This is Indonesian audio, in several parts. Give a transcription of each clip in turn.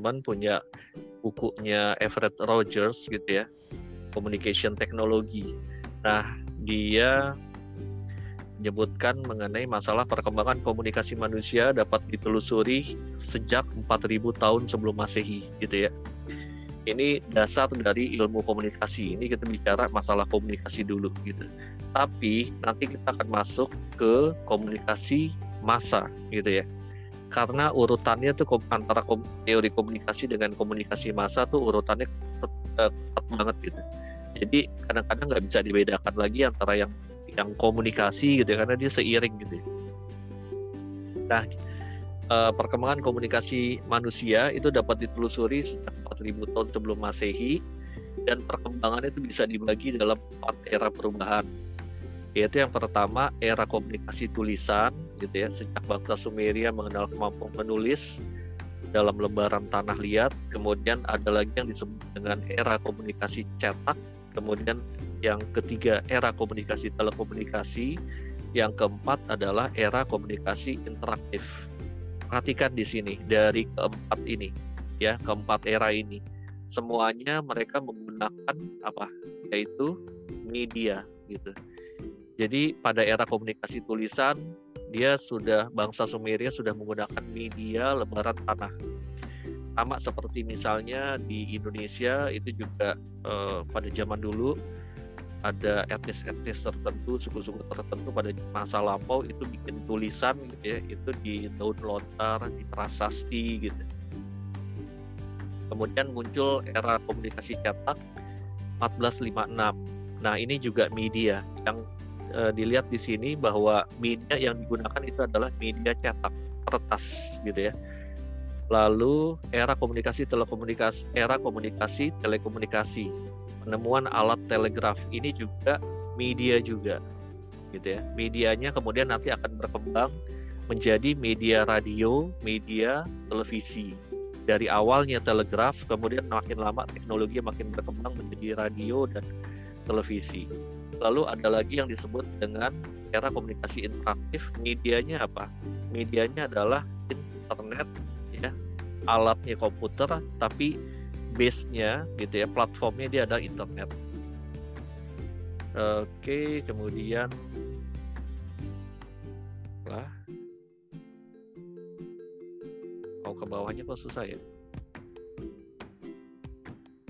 teman-teman punya bukunya Everett Rogers gitu ya, Communication Technology. Nah, dia menyebutkan mengenai masalah perkembangan komunikasi manusia dapat ditelusuri sejak 4000 tahun sebelum Masehi gitu ya. Ini dasar dari ilmu komunikasi. Ini kita bicara masalah komunikasi dulu gitu. Tapi nanti kita akan masuk ke komunikasi massa gitu ya. Karena urutannya tuh antara teori komunikasi dengan komunikasi massa tuh urutannya ketat banget gitu. Jadi kadang-kadang nggak bisa dibedakan lagi antara yang yang komunikasi gitu ya karena dia seiring gitu ya. Nah, eh, perkembangan komunikasi manusia itu dapat ditelusuri sejak 4000 tahun sebelum Masehi dan perkembangannya itu bisa dibagi dalam empat era perubahan yaitu yang pertama era komunikasi tulisan gitu ya sejak bangsa Sumeria mengenal kemampuan menulis dalam lembaran tanah liat kemudian ada lagi yang disebut dengan era komunikasi cetak kemudian yang ketiga era komunikasi telekomunikasi, yang keempat adalah era komunikasi interaktif. Perhatikan di sini dari keempat ini, ya keempat era ini, semuanya mereka menggunakan apa? Yaitu media gitu. Jadi pada era komunikasi tulisan dia sudah bangsa Sumeria sudah menggunakan media lembaran tanah sama seperti misalnya di Indonesia itu juga eh, pada zaman dulu ada etnis-etnis tertentu, suku-suku tertentu pada masa lampau itu bikin tulisan gitu ya, itu di daun lontar, di prasasti gitu. Kemudian muncul era komunikasi cetak 1456. Nah, ini juga media yang e, dilihat di sini bahwa media yang digunakan itu adalah media cetak, kertas gitu ya. Lalu era komunikasi telekomunikasi, era komunikasi telekomunikasi. Penemuan alat telegraf ini juga media juga gitu ya. Medianya kemudian nanti akan berkembang menjadi media radio media televisi. Dari awalnya telegraf kemudian makin lama teknologi makin berkembang menjadi radio dan televisi lalu ada lagi yang disebut dengan era komunikasi interaktif. Medianya apa? Medianya adalah internet ya. Alatnya komputer tapi base-nya gitu ya, platformnya dia ada internet. Oke, kemudian lah. Mau ke bawahnya kok susah ya.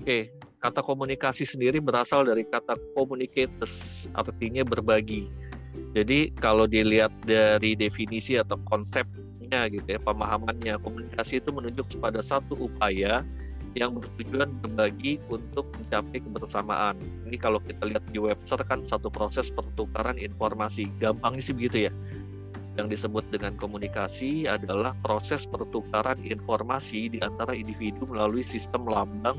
Oke, kata komunikasi sendiri berasal dari kata communicates, artinya berbagi. Jadi kalau dilihat dari definisi atau konsepnya gitu ya, pemahamannya komunikasi itu menunjuk kepada satu upaya yang bertujuan berbagi untuk mencapai kebersamaan. Ini kalau kita lihat di Webster kan satu proses pertukaran informasi. Gampangnya sih begitu ya. Yang disebut dengan komunikasi adalah proses pertukaran informasi di antara individu melalui sistem lambang,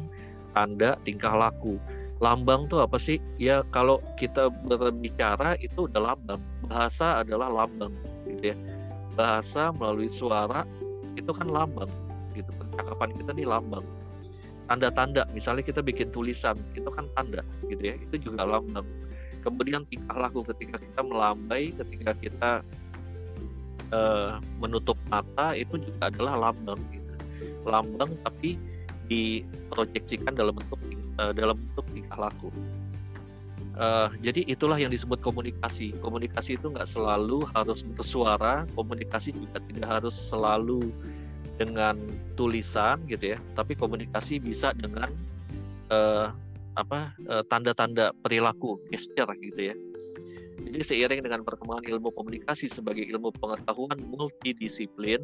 tanda, tingkah laku. Lambang tuh apa sih? Ya kalau kita berbicara itu udah lambang. Bahasa adalah lambang gitu ya. Bahasa melalui suara itu kan lambang gitu. Percakapan kita nih lambang tanda-tanda misalnya kita bikin tulisan itu kan tanda gitu ya itu juga lambang kemudian tingkah laku ketika kita melambai ketika kita uh, menutup mata itu juga adalah lambang gitu lambang tapi diproyeksikan dalam bentuk uh, dalam bentuk tingkah laku uh, jadi itulah yang disebut komunikasi komunikasi itu nggak selalu harus bersuara komunikasi juga tidak harus selalu dengan tulisan gitu ya, tapi komunikasi bisa dengan uh, apa uh, tanda-tanda perilaku, gesture gitu ya. Jadi seiring dengan perkembangan ilmu komunikasi sebagai ilmu pengetahuan multidisiplin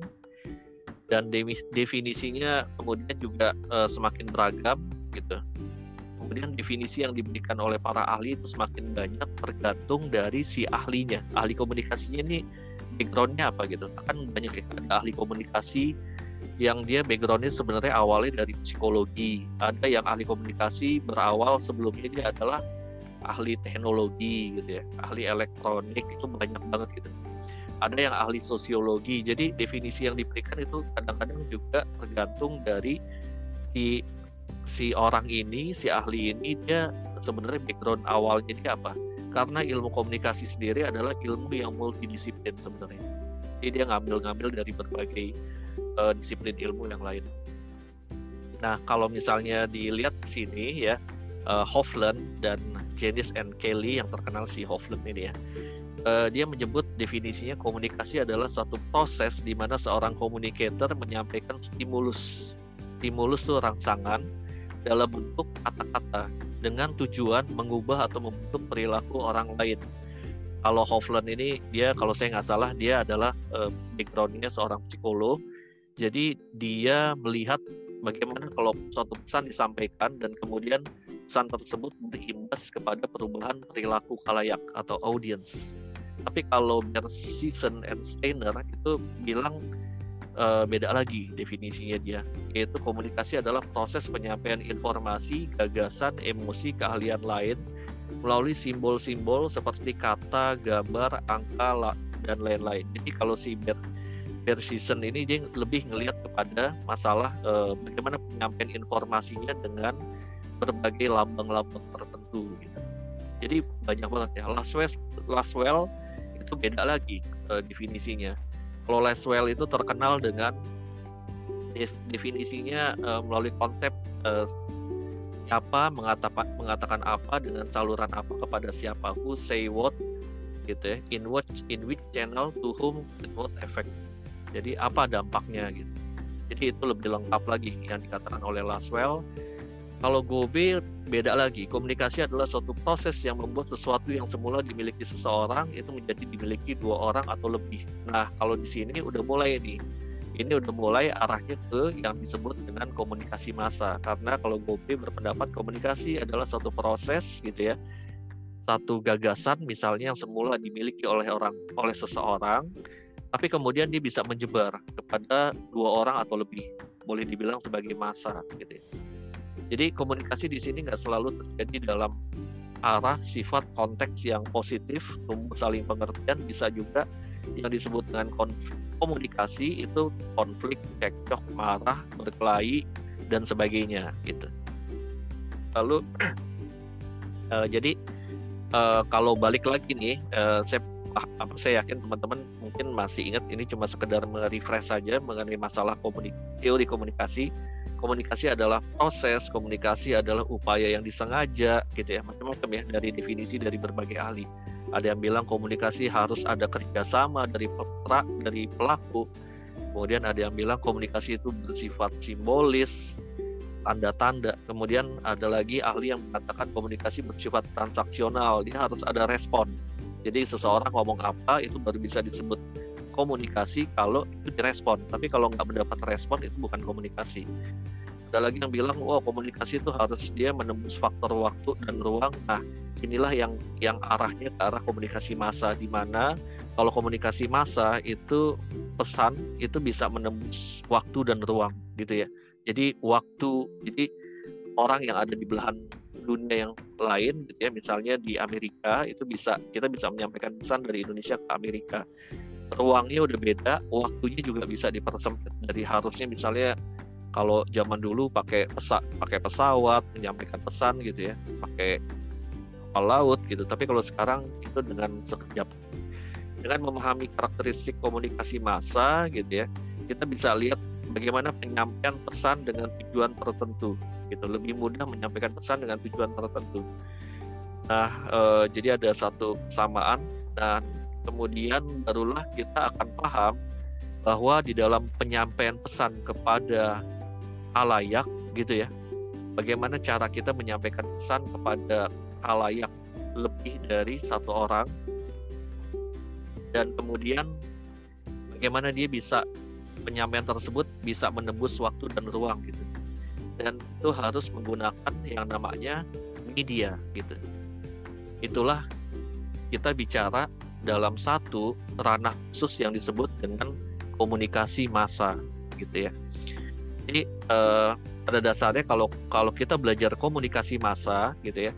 dan definisinya kemudian juga uh, semakin beragam gitu. Kemudian definisi yang diberikan oleh para ahli itu semakin banyak tergantung dari si ahlinya. Ahli komunikasinya ini backgroundnya apa gitu. Kan banyak ya ada ahli komunikasi yang dia backgroundnya sebenarnya awalnya dari psikologi. Ada yang ahli komunikasi berawal sebelumnya dia adalah ahli teknologi gitu ya, ahli elektronik itu banyak banget gitu. Ada yang ahli sosiologi. Jadi definisi yang diberikan itu kadang-kadang juga tergantung dari si si orang ini, si ahli ini dia sebenarnya background awalnya dia apa? Karena ilmu komunikasi sendiri adalah ilmu yang multidisiplin sebenarnya. Jadi dia ngambil-ngambil dari berbagai uh, disiplin ilmu yang lain. Nah, kalau misalnya dilihat di sini ya, uh, Hovland dan Janice and Kelly yang terkenal si Hovland ini ya. Uh, dia menyebut definisinya komunikasi adalah suatu proses di mana seorang komunikator menyampaikan stimulus. Stimulus itu rangsangan dalam bentuk kata-kata dengan tujuan mengubah atau membentuk perilaku orang lain. Kalau Hovland ini dia kalau saya nggak salah dia adalah uh, backgroundnya seorang psikolog. Jadi dia melihat bagaimana kalau suatu pesan disampaikan dan kemudian pesan tersebut berimbas kepada perubahan perilaku kalayak atau audience. Tapi kalau Bersison and Steiner itu bilang uh, beda lagi definisinya dia, yaitu komunikasi adalah proses penyampaian informasi, gagasan, emosi, keahlian lain melalui simbol-simbol seperti kata, gambar, angka, dan lain-lain. Jadi kalau si Ber season ini dia lebih ngelihat kepada masalah uh, bagaimana penyampaian informasinya dengan berbagai lambang-lambang tertentu gitu. Jadi banyak banget ya. Laswell, Laswell itu beda lagi uh, definisinya. Kalau Laswell itu terkenal dengan definisinya uh, melalui konsep uh, siapa mengatakan mengatakan apa dengan saluran apa kepada siapa who say what gitu ya in what in which channel to whom with what effect jadi apa dampaknya gitu. Jadi itu lebih lengkap lagi yang dikatakan oleh Laswell. Kalau Gobe beda lagi. Komunikasi adalah suatu proses yang membuat sesuatu yang semula dimiliki seseorang itu menjadi dimiliki dua orang atau lebih. Nah, kalau di sini udah mulai nih. Ini udah mulai arahnya ke yang disebut dengan komunikasi massa. Karena kalau Gobe berpendapat komunikasi adalah suatu proses gitu ya. Satu gagasan misalnya yang semula dimiliki oleh orang oleh seseorang tapi kemudian dia bisa menyebar kepada dua orang atau lebih boleh dibilang sebagai masa gitu ya. Jadi komunikasi di sini nggak selalu terjadi dalam arah sifat konteks yang positif, tumbuh saling pengertian, bisa juga yang disebut dengan komunikasi itu konflik, cekcok, marah, berkelahi dan sebagainya gitu. Lalu uh, jadi uh, kalau balik lagi nih, uh, saya apa saya yakin teman-teman mungkin masih ingat ini cuma sekedar merefresh saja mengenai masalah komunik teori komunikasi. Komunikasi adalah proses, komunikasi adalah upaya yang disengaja gitu ya, macam-macam ya dari definisi dari berbagai ahli. Ada yang bilang komunikasi harus ada kerjasama dari perak, dari pelaku. Kemudian ada yang bilang komunikasi itu bersifat simbolis, tanda-tanda. Kemudian ada lagi ahli yang mengatakan komunikasi bersifat transaksional, dia harus ada respon jadi seseorang ngomong apa itu baru bisa disebut komunikasi kalau itu direspon. Tapi kalau nggak mendapat respon itu bukan komunikasi. Ada lagi yang bilang, wah komunikasi itu harus dia menembus faktor waktu dan ruang. Nah, inilah yang yang arahnya ke arah komunikasi massa di mana kalau komunikasi massa itu pesan itu bisa menembus waktu dan ruang gitu ya. Jadi waktu, jadi orang yang ada di belahan dunia yang lain gitu ya misalnya di Amerika itu bisa kita bisa menyampaikan pesan dari Indonesia ke Amerika ruangnya udah beda waktunya juga bisa dipersempit dari harusnya misalnya kalau zaman dulu pakai pesa pakai pesawat menyampaikan pesan gitu ya pakai kapal laut gitu. Tapi kalau sekarang itu dengan sekejap dengan memahami karakteristik komunikasi massa gitu ya kita bisa lihat bagaimana penyampaian pesan dengan tujuan tertentu gitu. Lebih mudah menyampaikan pesan dengan tujuan tertentu. Nah e, jadi ada satu kesamaan dan kemudian barulah kita akan paham bahwa di dalam penyampaian pesan kepada halayak gitu ya bagaimana cara kita menyampaikan pesan kepada halayak lebih dari satu orang dan kemudian bagaimana dia bisa penyampaian tersebut bisa menembus waktu dan ruang gitu dan itu harus menggunakan yang namanya media gitu. Itulah kita bicara dalam satu ranah khusus yang disebut dengan komunikasi massa gitu ya. Jadi eh, pada dasarnya kalau kalau kita belajar komunikasi massa gitu ya,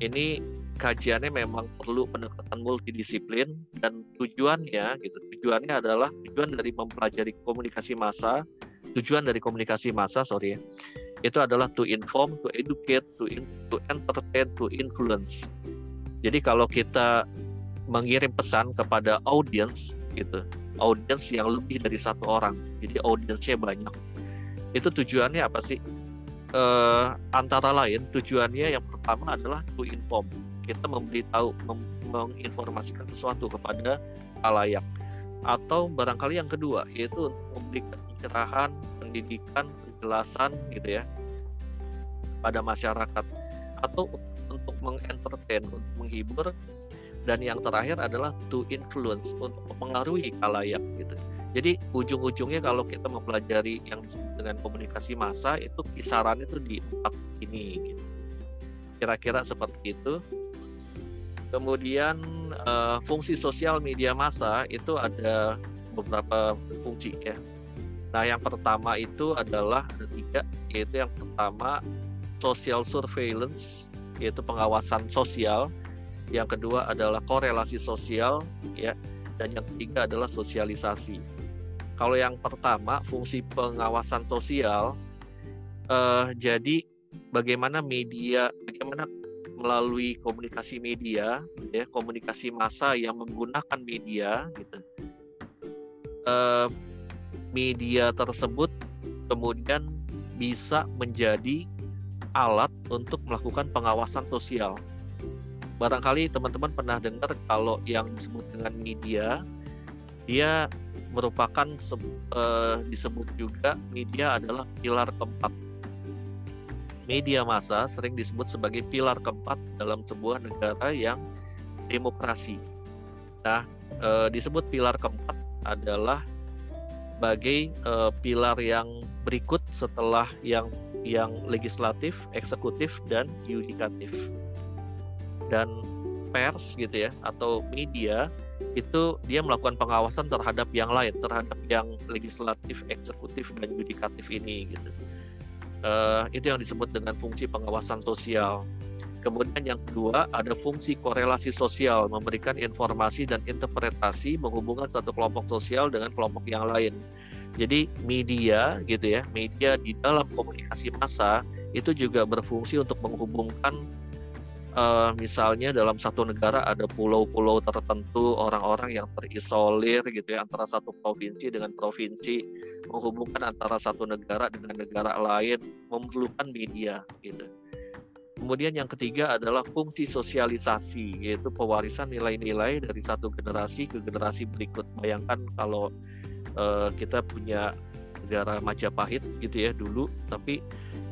ini kajiannya memang perlu pendekatan multidisiplin dan tujuannya gitu. Tujuannya adalah tujuan dari mempelajari komunikasi massa, tujuan dari komunikasi massa sorry ya, itu adalah to inform, to educate, to in, to entertain, to influence. Jadi kalau kita mengirim pesan kepada audience gitu, audience yang lebih dari satu orang, jadi audiensnya banyak. Itu tujuannya apa sih? uh, antara lain tujuannya yang pertama adalah to inform. Kita memberitahu mem menginformasikan sesuatu kepada halayak. Atau barangkali yang kedua yaitu memberikan pencerahan pendidikan penjelasan gitu ya pada masyarakat. Atau untuk mengentertain untuk menghibur dan yang terakhir adalah to influence untuk mempengaruhi kalayak gitu jadi ujung-ujungnya kalau kita mempelajari yang disebut dengan komunikasi massa itu kisaran itu di empat ini gitu. Kira-kira seperti itu. Kemudian uh, fungsi sosial media massa itu ada beberapa fungsi ya. Nah yang pertama itu adalah ada tiga, yaitu yang pertama social surveillance, yaitu pengawasan sosial. Yang kedua adalah korelasi sosial, ya, dan yang ketiga adalah sosialisasi. Kalau yang pertama fungsi pengawasan sosial, uh, jadi bagaimana media, bagaimana melalui komunikasi media, ya komunikasi massa yang menggunakan media, gitu. Uh, media tersebut kemudian bisa menjadi alat untuk melakukan pengawasan sosial. Barangkali teman-teman pernah dengar kalau yang disebut dengan media, dia merupakan uh, disebut juga media adalah pilar keempat. Media massa sering disebut sebagai pilar keempat dalam sebuah negara yang demokrasi. Nah, uh, disebut pilar keempat adalah sebagai uh, pilar yang berikut setelah yang yang legislatif, eksekutif dan yudikatif. Dan pers gitu ya atau media itu dia melakukan pengawasan terhadap yang lain, terhadap yang legislatif, eksekutif, dan yudikatif ini gitu. Uh, itu yang disebut dengan fungsi pengawasan sosial. Kemudian yang kedua ada fungsi korelasi sosial, memberikan informasi dan interpretasi menghubungkan satu kelompok sosial dengan kelompok yang lain. Jadi media gitu ya, media di dalam komunikasi massa itu juga berfungsi untuk menghubungkan uh, misalnya dalam satu negara ada pulau-pulau tertentu orang-orang yang terisolir gitu ya antara satu provinsi dengan provinsi menghubungkan antara satu negara dengan negara lain memerlukan media gitu. Kemudian yang ketiga adalah fungsi sosialisasi yaitu pewarisan nilai-nilai dari satu generasi ke generasi berikut. Bayangkan kalau uh, kita punya negara Majapahit gitu ya dulu, tapi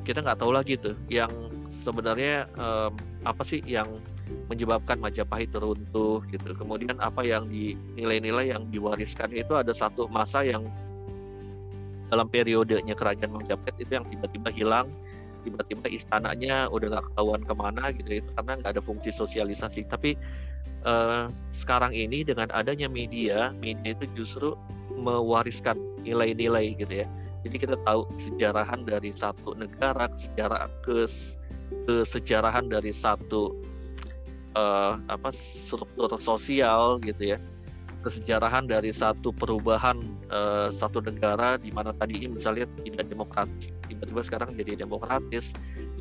kita nggak tahu lagi tuh yang sebenarnya um, apa sih yang menyebabkan Majapahit teruntuh gitu. Kemudian apa yang di nilai-nilai yang diwariskan itu ada satu masa yang dalam periodenya kerajaan Majapahit itu yang tiba-tiba hilang, tiba-tiba istananya udah nggak ketahuan ke mana gitu itu karena nggak ada fungsi sosialisasi. Tapi uh, sekarang ini dengan adanya media, media itu justru mewariskan nilai-nilai gitu ya. Jadi kita tahu sejarahan dari satu negara, sejarah ke kesejarahan dari satu uh, apa struktur sosial gitu ya. Kesejarahan dari satu perubahan uh, satu negara di mana tadi misalnya tidak demokratis tiba-tiba sekarang jadi demokratis.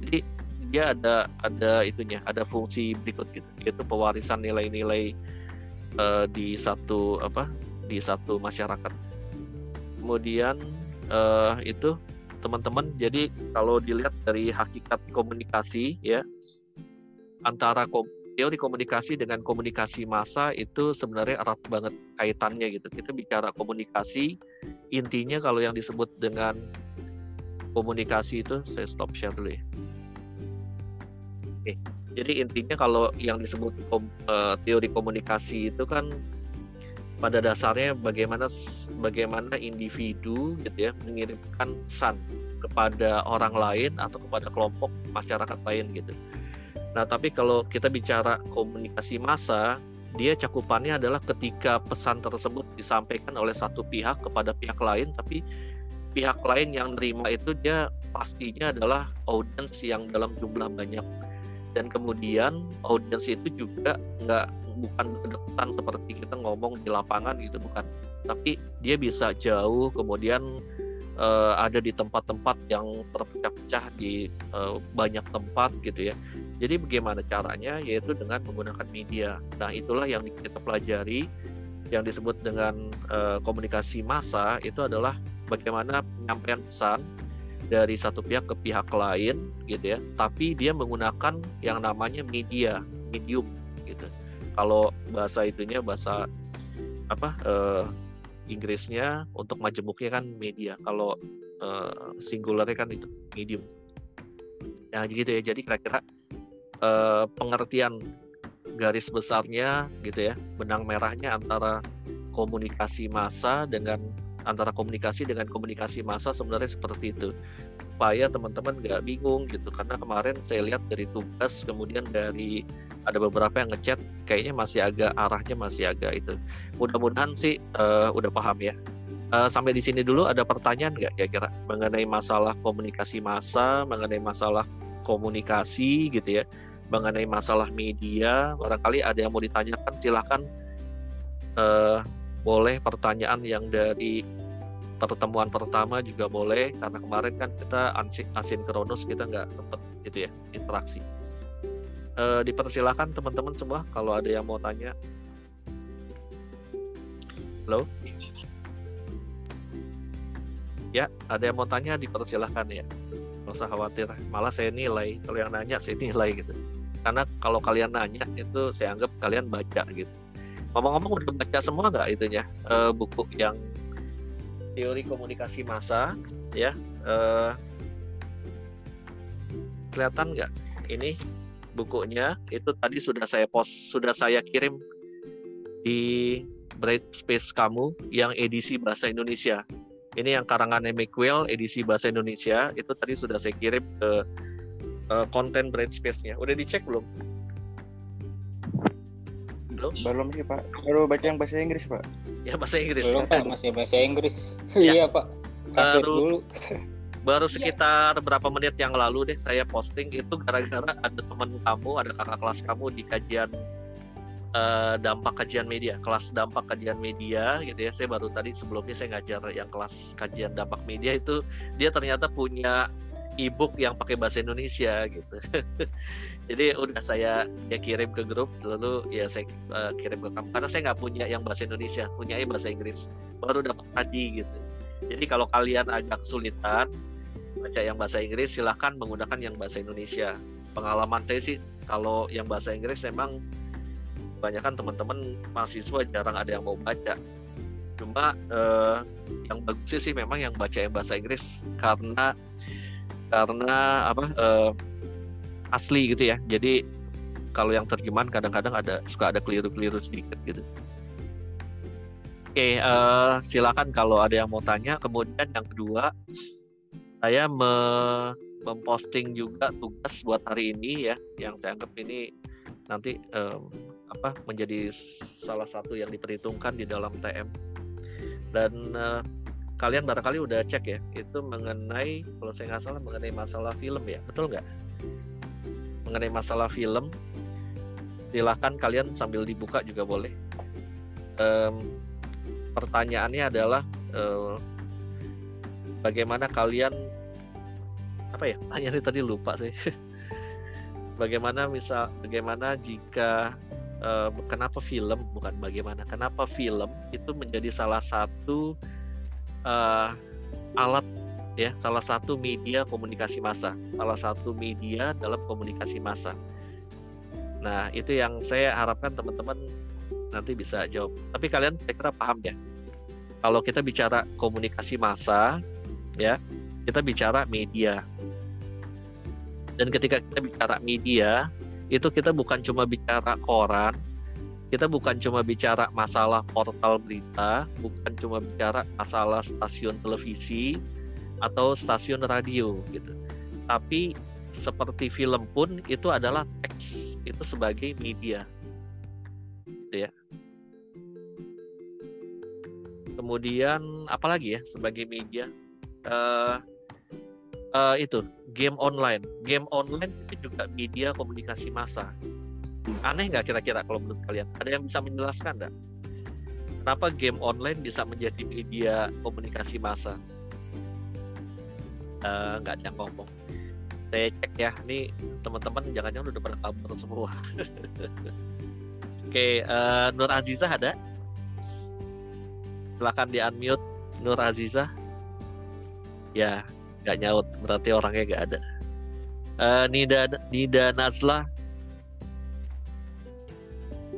Jadi dia ada ada itunya ada fungsi berikut gitu yaitu pewarisan nilai-nilai uh, di satu apa di satu masyarakat. Kemudian uh, itu teman-teman. Jadi kalau dilihat dari hakikat komunikasi ya antara kom teori komunikasi dengan komunikasi massa itu sebenarnya erat banget kaitannya gitu. Kita bicara komunikasi intinya kalau yang disebut dengan komunikasi itu saya stop share dulu ya. Oke. Jadi intinya kalau yang disebut kom, uh, teori komunikasi itu kan pada dasarnya bagaimana bagaimana individu gitu ya mengirimkan pesan kepada orang lain atau kepada kelompok masyarakat lain gitu. Nah, tapi kalau kita bicara komunikasi massa, dia cakupannya adalah ketika pesan tersebut disampaikan oleh satu pihak kepada pihak lain, tapi pihak lain yang nerima itu dia pastinya adalah audiens yang dalam jumlah banyak dan kemudian audiens itu juga nggak bukan berdekatan seperti kita ngomong di lapangan gitu bukan. Tapi dia bisa jauh kemudian uh, ada di tempat-tempat yang terpecah-pecah di uh, banyak tempat gitu ya. Jadi bagaimana caranya? Yaitu dengan menggunakan media. Nah itulah yang kita pelajari yang disebut dengan uh, komunikasi massa itu adalah bagaimana penyampaian pesan dari satu pihak ke pihak lain gitu ya. Tapi dia menggunakan yang namanya media medium gitu. Kalau bahasa itunya bahasa apa uh, Inggrisnya untuk majemuknya kan media. Kalau uh, singularnya kan itu medium. Ya gitu ya. Jadi kira-kira uh, pengertian garis besarnya gitu ya benang merahnya antara komunikasi massa dengan antara komunikasi dengan komunikasi massa sebenarnya seperti itu. Supaya teman-teman nggak bingung gitu karena kemarin saya lihat dari tugas kemudian dari ada beberapa yang ngechat kayaknya masih agak arahnya masih agak itu. Mudah-mudahan sih uh, udah paham ya. Uh, sampai di sini dulu ada pertanyaan nggak kira-kira mengenai masalah komunikasi massa mengenai masalah komunikasi gitu ya mengenai masalah media? Barangkali ada yang mau ditanyakan silahkan uh, boleh pertanyaan yang dari pertemuan pertama juga boleh karena kemarin kan kita asinkronus kita nggak sempet gitu ya interaksi. E, dipersilakan teman-teman semua kalau ada yang mau tanya. Halo? Ya ada yang mau tanya dipersilahkan ya. Nggak usah khawatir. Malah saya nilai. Kalau yang nanya saya nilai gitu. Karena kalau kalian nanya itu saya anggap kalian baca gitu ngomong-ngomong udah baca semua nggak itunya? Uh, buku yang teori komunikasi massa ya uh, kelihatan nggak ini bukunya? Itu tadi sudah saya post sudah saya kirim di Bright Space kamu yang edisi bahasa Indonesia. Ini yang karangan Will edisi bahasa Indonesia. Itu tadi sudah saya kirim ke uh, konten Bright Space-nya udah dicek belum belum. Belum sih pak. Baru baca yang bahasa Inggris pak. Ya bahasa Inggris. Belum pak. Masih bahasa Inggris. Ya. iya pak. Baru dulu. baru sekitar berapa menit yang lalu deh saya posting itu gara-gara ada teman kamu ada kakak kelas kamu di kajian uh, dampak kajian media kelas dampak kajian media gitu ya. Saya baru tadi sebelumnya saya ngajar yang kelas kajian dampak media itu dia ternyata punya e-book yang pakai bahasa Indonesia gitu. Jadi udah saya ya kirim ke grup lalu ya saya uh, kirim ke kamu. Karena saya nggak punya yang bahasa Indonesia punya bahasa Inggris. Baru dapat tadi gitu. Jadi kalau kalian agak kesulitan baca yang bahasa Inggris silahkan menggunakan yang bahasa Indonesia. Pengalaman saya sih kalau yang bahasa Inggris memang kebanyakan teman-teman mahasiswa jarang ada yang mau baca. Cuma uh, yang bagus sih memang yang baca yang bahasa Inggris. Karena karena apa uh, asli gitu ya. Jadi kalau yang terjemahan kadang-kadang ada suka ada keliru-keliru sedikit gitu. Oke, uh, silakan kalau ada yang mau tanya. Kemudian yang kedua, saya me memposting juga tugas buat hari ini ya, yang saya anggap ini nanti um, apa menjadi salah satu yang diperhitungkan di dalam TM. Dan uh, kalian barangkali udah cek ya, itu mengenai kalau saya nggak salah mengenai masalah film ya, betul nggak? mengenai masalah film silahkan kalian sambil dibuka juga boleh. Um, pertanyaannya adalah uh, bagaimana kalian apa ya? Tanya tadi lupa sih. Bagaimana misal bagaimana jika uh, kenapa film bukan bagaimana kenapa film itu menjadi salah satu uh, alat ya salah satu media komunikasi massa, salah satu media dalam komunikasi massa. Nah, itu yang saya harapkan teman-teman nanti bisa jawab. Tapi kalian saya kira paham ya. Kalau kita bicara komunikasi massa, ya, kita bicara media. Dan ketika kita bicara media, itu kita bukan cuma bicara koran, kita bukan cuma bicara masalah portal berita, bukan cuma bicara masalah stasiun televisi, atau stasiun radio gitu. Tapi seperti film pun itu adalah teks itu sebagai media. Gitu ya. Kemudian apalagi ya sebagai media uh, uh, itu game online. Game online itu juga media komunikasi massa. Aneh nggak kira-kira kalau menurut kalian? Ada yang bisa menjelaskan nggak? Kenapa game online bisa menjadi media komunikasi massa? Eh, nggak uh, ada ngomong saya cek ya ini teman-teman jangan-jangan udah pada kabur semua oke uh, Nur Aziza ada silakan di unmute Nur Aziza ya nggak nyaut berarti orangnya nggak ada uh, Nida Nida Nazla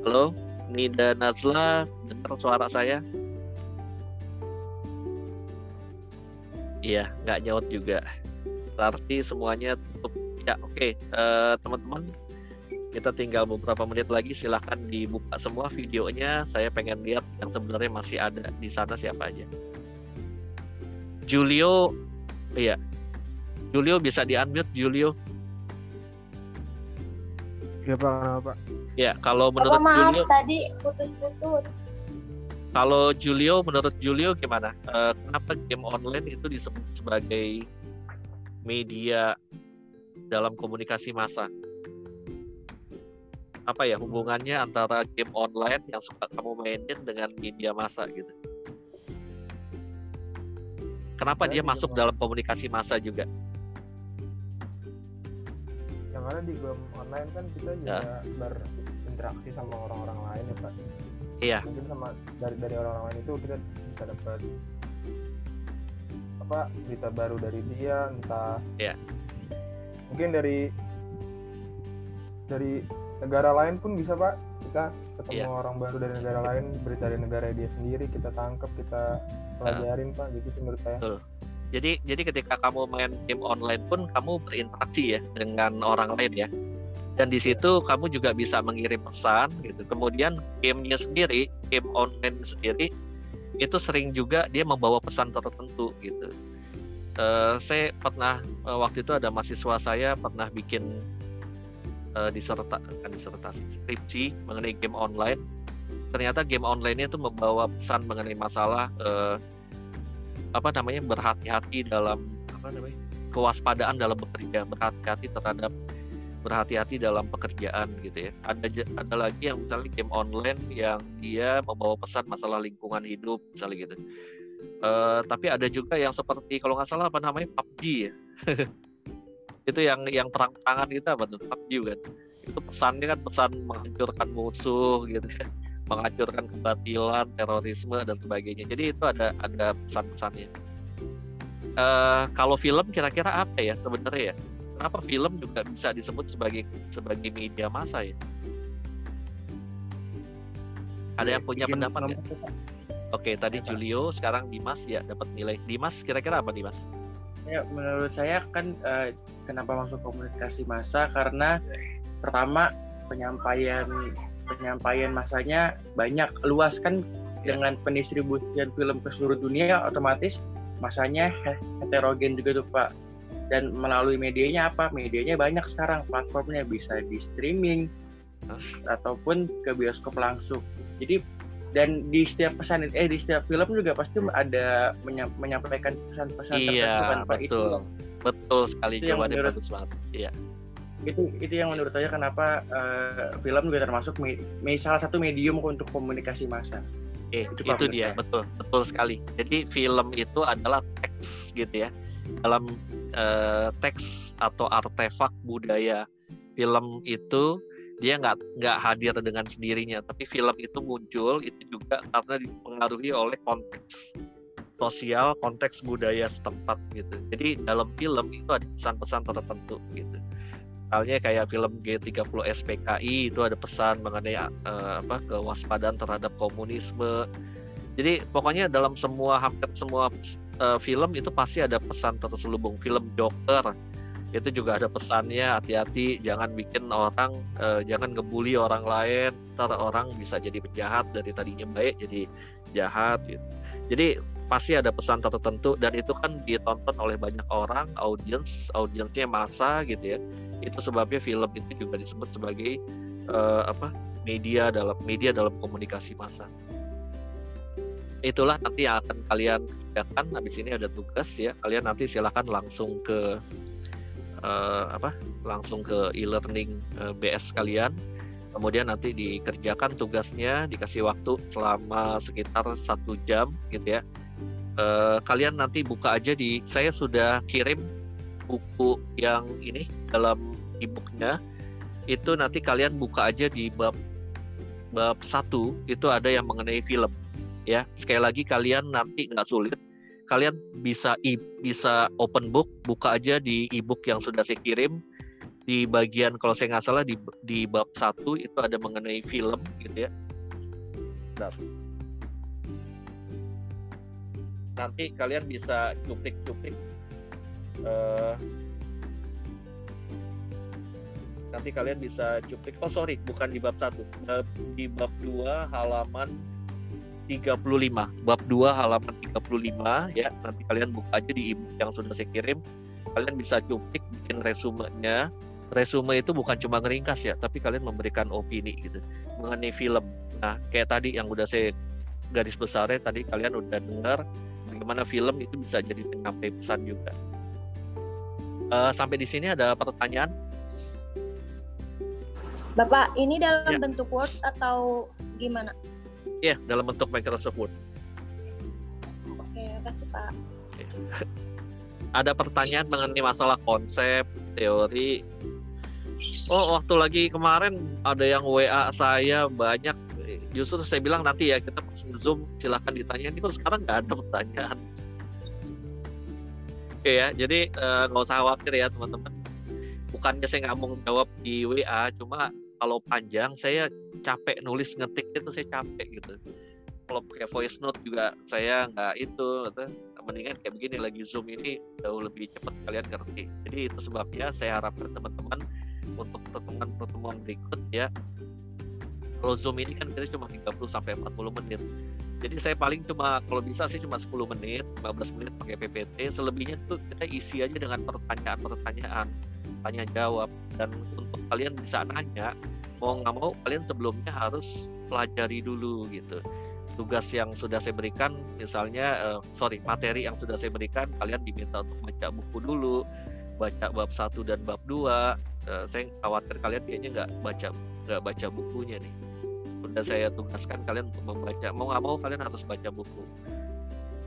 halo Nida Nazla dengar suara saya? Iya nggak nyaut juga. Berarti semuanya tutup. Ya oke okay. uh, eh, teman-teman kita tinggal beberapa menit lagi. Silahkan dibuka semua videonya. Saya pengen lihat yang sebenarnya masih ada di sana siapa aja. Julio iya. Julio bisa di unmute Julio. Ya pak pak ya kalau menurut Apa, maaf, Julio tadi putus-putus. Kalau Julio menurut Julio gimana? Uh, kenapa game online itu disebut sebagai media dalam komunikasi massa? Apa ya hubungannya antara game online yang suka kamu mainin dengan media massa gitu? Kenapa dia masuk dalam komunikasi massa juga? Ada di game online kan kita juga ya. berinteraksi sama orang-orang lain ya pak. Iya. Mungkin sama dari dari orang-orang lain itu kita bisa dapat apa berita baru dari dia entah. Iya. Mungkin dari dari negara lain pun bisa pak kita ketemu yeah. orang baru dari negara lain berita dari negara dia sendiri kita tangkap kita pelajarin uh, pak gitu sih menurut saya betul. Jadi jadi ketika kamu main game online pun kamu berinteraksi ya dengan orang lain ya. Dan di situ kamu juga bisa mengirim pesan gitu. Kemudian gamenya sendiri game online sendiri itu sering juga dia membawa pesan tertentu gitu. Uh, saya pernah uh, waktu itu ada mahasiswa saya pernah bikin uh, diserta kan disertasi skripsi mengenai game online. Ternyata game online-nya itu membawa pesan mengenai masalah uh, apa namanya berhati-hati dalam apa namanya kewaspadaan dalam bekerja berhati-hati terhadap berhati-hati dalam pekerjaan gitu ya. Ada ada lagi yang misalnya game online yang dia membawa pesan masalah lingkungan hidup misalnya gitu. Uh, tapi ada juga yang seperti kalau nggak salah apa namanya PUBG ya. Itu yang yang perang tangan itu apa tuh PUBG kan itu pesannya kan pesan menghancurkan musuh gitu ya menghancurkan kebatilan terorisme dan sebagainya. Jadi itu ada ada pesan-pesannya. Uh, kalau film kira-kira apa ya sebenarnya ya? Kenapa film juga bisa disebut sebagai sebagai media massa ya? Ada yang punya pendapat ya? Oke, tadi Julio, sekarang Dimas. Ya dapat nilai. Dimas kira-kira apa Dimas? Ya, menurut saya kan uh, kenapa masuk komunikasi massa? Karena pertama penyampaian penyampaian masanya banyak luas kan dengan pendistribusian film ke seluruh dunia otomatis masanya heterogen juga tuh Pak. Dan melalui medianya apa? Medianya banyak sekarang platformnya bisa di streaming huh? ataupun ke bioskop langsung. Jadi dan di setiap pesan eh di setiap film juga pasti ada menyampaikan pesan-pesan iya, tertentu kan Pak. Betul. itu betul sekali itu jawabannya menurut, bagus banget iya itu itu yang menurut saya kenapa uh, film juga termasuk me, me, salah satu medium untuk komunikasi massa. Eh, itu, itu dia saya. betul betul sekali. Jadi film itu adalah teks gitu ya. Dalam uh, teks atau artefak budaya film itu dia nggak nggak hadir dengan sendirinya. Tapi film itu muncul itu juga karena dipengaruhi oleh konteks sosial konteks budaya setempat gitu. Jadi dalam film itu ada pesan-pesan tertentu gitu misalnya kayak film G30 SPKI itu ada pesan mengenai uh, apa kewaspadaan terhadap komunisme. Jadi pokoknya dalam semua hampir semua uh, film itu pasti ada pesan terselubung. Film Joker itu juga ada pesannya hati-hati jangan bikin orang uh, jangan ngebully orang lain. Ntar orang bisa jadi penjahat dari tadinya baik jadi jahat gitu. Jadi pasti ada pesan tertentu dan itu kan ditonton oleh banyak orang audiens audiensnya masa gitu ya. Itu sebabnya film itu juga disebut sebagai uh, apa media dalam media dalam komunikasi massa itulah nanti yang akan kalian kerjakan. Habis ini ada tugas ya. Kalian nanti silahkan langsung ke uh, apa langsung ke e-learning uh, eh, BS kalian. Kemudian nanti dikerjakan tugasnya dikasih waktu selama sekitar satu jam gitu ya uh, kalian nanti buka aja di saya sudah kirim buku yang ini dalam e-booknya. Itu nanti kalian buka aja di bab bab satu. Itu ada yang mengenai film. Ya sekali lagi kalian nanti nggak sulit. Kalian bisa e bisa open book buka aja di ebook yang sudah saya kirim. Di bagian kalau saya nggak salah di di bab satu itu ada mengenai film gitu ya. Bentar. Nanti kalian bisa cuplik-cuplik uh, nanti kalian bisa cuplik oh sorry bukan di bab satu. Di bab 2 halaman 35 bab 2 halaman 35 ya. Nanti kalian buka aja di ebook yang sudah saya kirim. Kalian bisa cuplik bikin resumenya. Resume itu bukan cuma ngeringkas ya tapi kalian memberikan opini gitu. Mengenai film. Nah kayak tadi yang udah saya garis besarnya tadi kalian udah dengar bagaimana film itu bisa jadi penyampai pesan juga uh, sampai di sini ada pertanyaan Bapak, ini dalam ya. bentuk Word atau gimana? Iya, dalam bentuk Microsoft Word. Oke, kasih Pak. Ada pertanyaan mengenai masalah konsep, teori. Oh, waktu lagi kemarin ada yang WA saya banyak. Justru saya bilang nanti ya kita pas Zoom silahkan ditanya. Ini kok sekarang nggak ada pertanyaan. Oke ya, jadi eh, nggak usah khawatir ya teman-teman. Bukannya saya nggak mau jawab di WA, cuma kalau panjang saya capek nulis ngetik itu saya capek gitu kalau pakai voice note juga saya nggak itu gitu. mendingan kayak begini lagi zoom ini jauh lebih cepat kalian ngerti jadi itu sebabnya saya harapkan teman-teman untuk pertemuan-pertemuan berikut ya kalau zoom ini kan kita cuma 30 sampai 40 menit. Jadi saya paling cuma kalau bisa sih cuma 10 menit 15 menit pakai PPT selebihnya tuh kita isi aja dengan pertanyaan-pertanyaan. Tanya jawab. Dan untuk kalian bisa nanya mau nggak mau kalian sebelumnya harus pelajari dulu gitu. Tugas yang sudah saya berikan misalnya uh, sorry materi yang sudah saya berikan kalian diminta untuk baca buku dulu baca bab satu dan bab dua. Uh, saya khawatir kalian kayaknya nggak baca nggak baca bukunya nih sudah saya tugaskan kalian untuk membaca. Mau nggak mau kalian harus baca buku.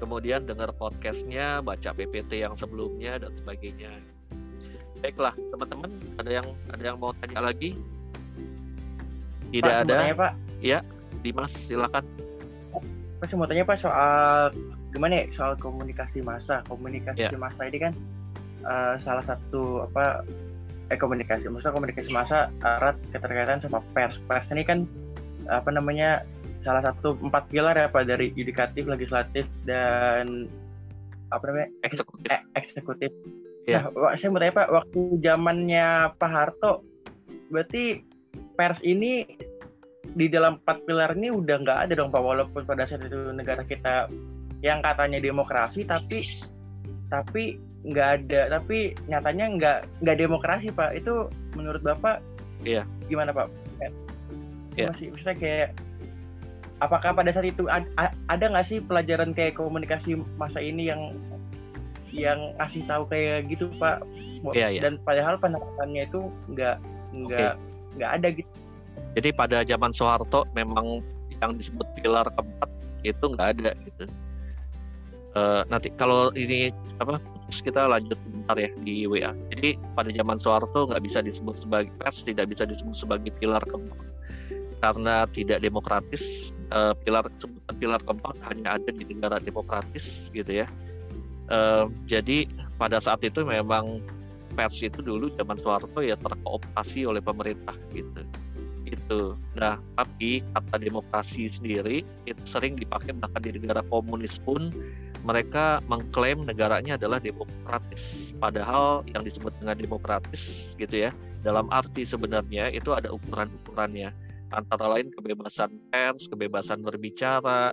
Kemudian dengar podcastnya baca PPT yang sebelumnya dan sebagainya. Baiklah teman-teman ada yang ada yang mau tanya lagi? Tidak Pak, ada. tanya, Pak. ya Dimas silakan. Pak mau tanya Pak soal gimana ya soal komunikasi massa. Komunikasi ya. massa ini kan uh, salah satu apa eh komunikasi maksudnya komunikasi massa erat keterkaitan sama pers. Pers ini kan apa namanya salah satu empat pilar ya pak dari yudikatif legislatif dan apa namanya eksekutif eh, eksekutif Ya. Nah, saya mau tanya Pak, waktu zamannya Pak Harto, berarti pers ini di dalam empat pilar ini udah nggak ada dong Pak, walaupun pada saat itu negara kita yang katanya demokrasi, tapi tapi nggak ada, tapi nyatanya nggak nggak demokrasi Pak. Itu menurut Bapak, iya. gimana Pak? Iya. Masih, maksudnya kayak apakah pada saat itu ada, ada nggak sih pelajaran kayak komunikasi masa ini yang yang ngasih tahu kayak gitu pak yeah, yeah. dan padahal penerapannya itu nggak nggak okay. nggak ada gitu jadi pada zaman Soeharto memang yang disebut pilar keempat itu nggak ada gitu uh, nanti kalau ini apa terus kita lanjut bentar ya di WA jadi pada zaman Soeharto nggak bisa disebut sebagai pers tidak bisa disebut sebagai pilar keempat karena tidak demokratis uh, pilar pilar keempat hanya ada di negara demokratis gitu ya. Uh, jadi pada saat itu memang pers itu dulu zaman Soeharto ya terkooptasi oleh pemerintah gitu. Itu nah tapi kata demokrasi sendiri itu sering dipakai bahkan di negara komunis pun mereka mengklaim negaranya adalah demokratis. Padahal yang disebut dengan demokratis gitu ya dalam arti sebenarnya itu ada ukuran-ukurannya antara lain kebebasan pers kebebasan berbicara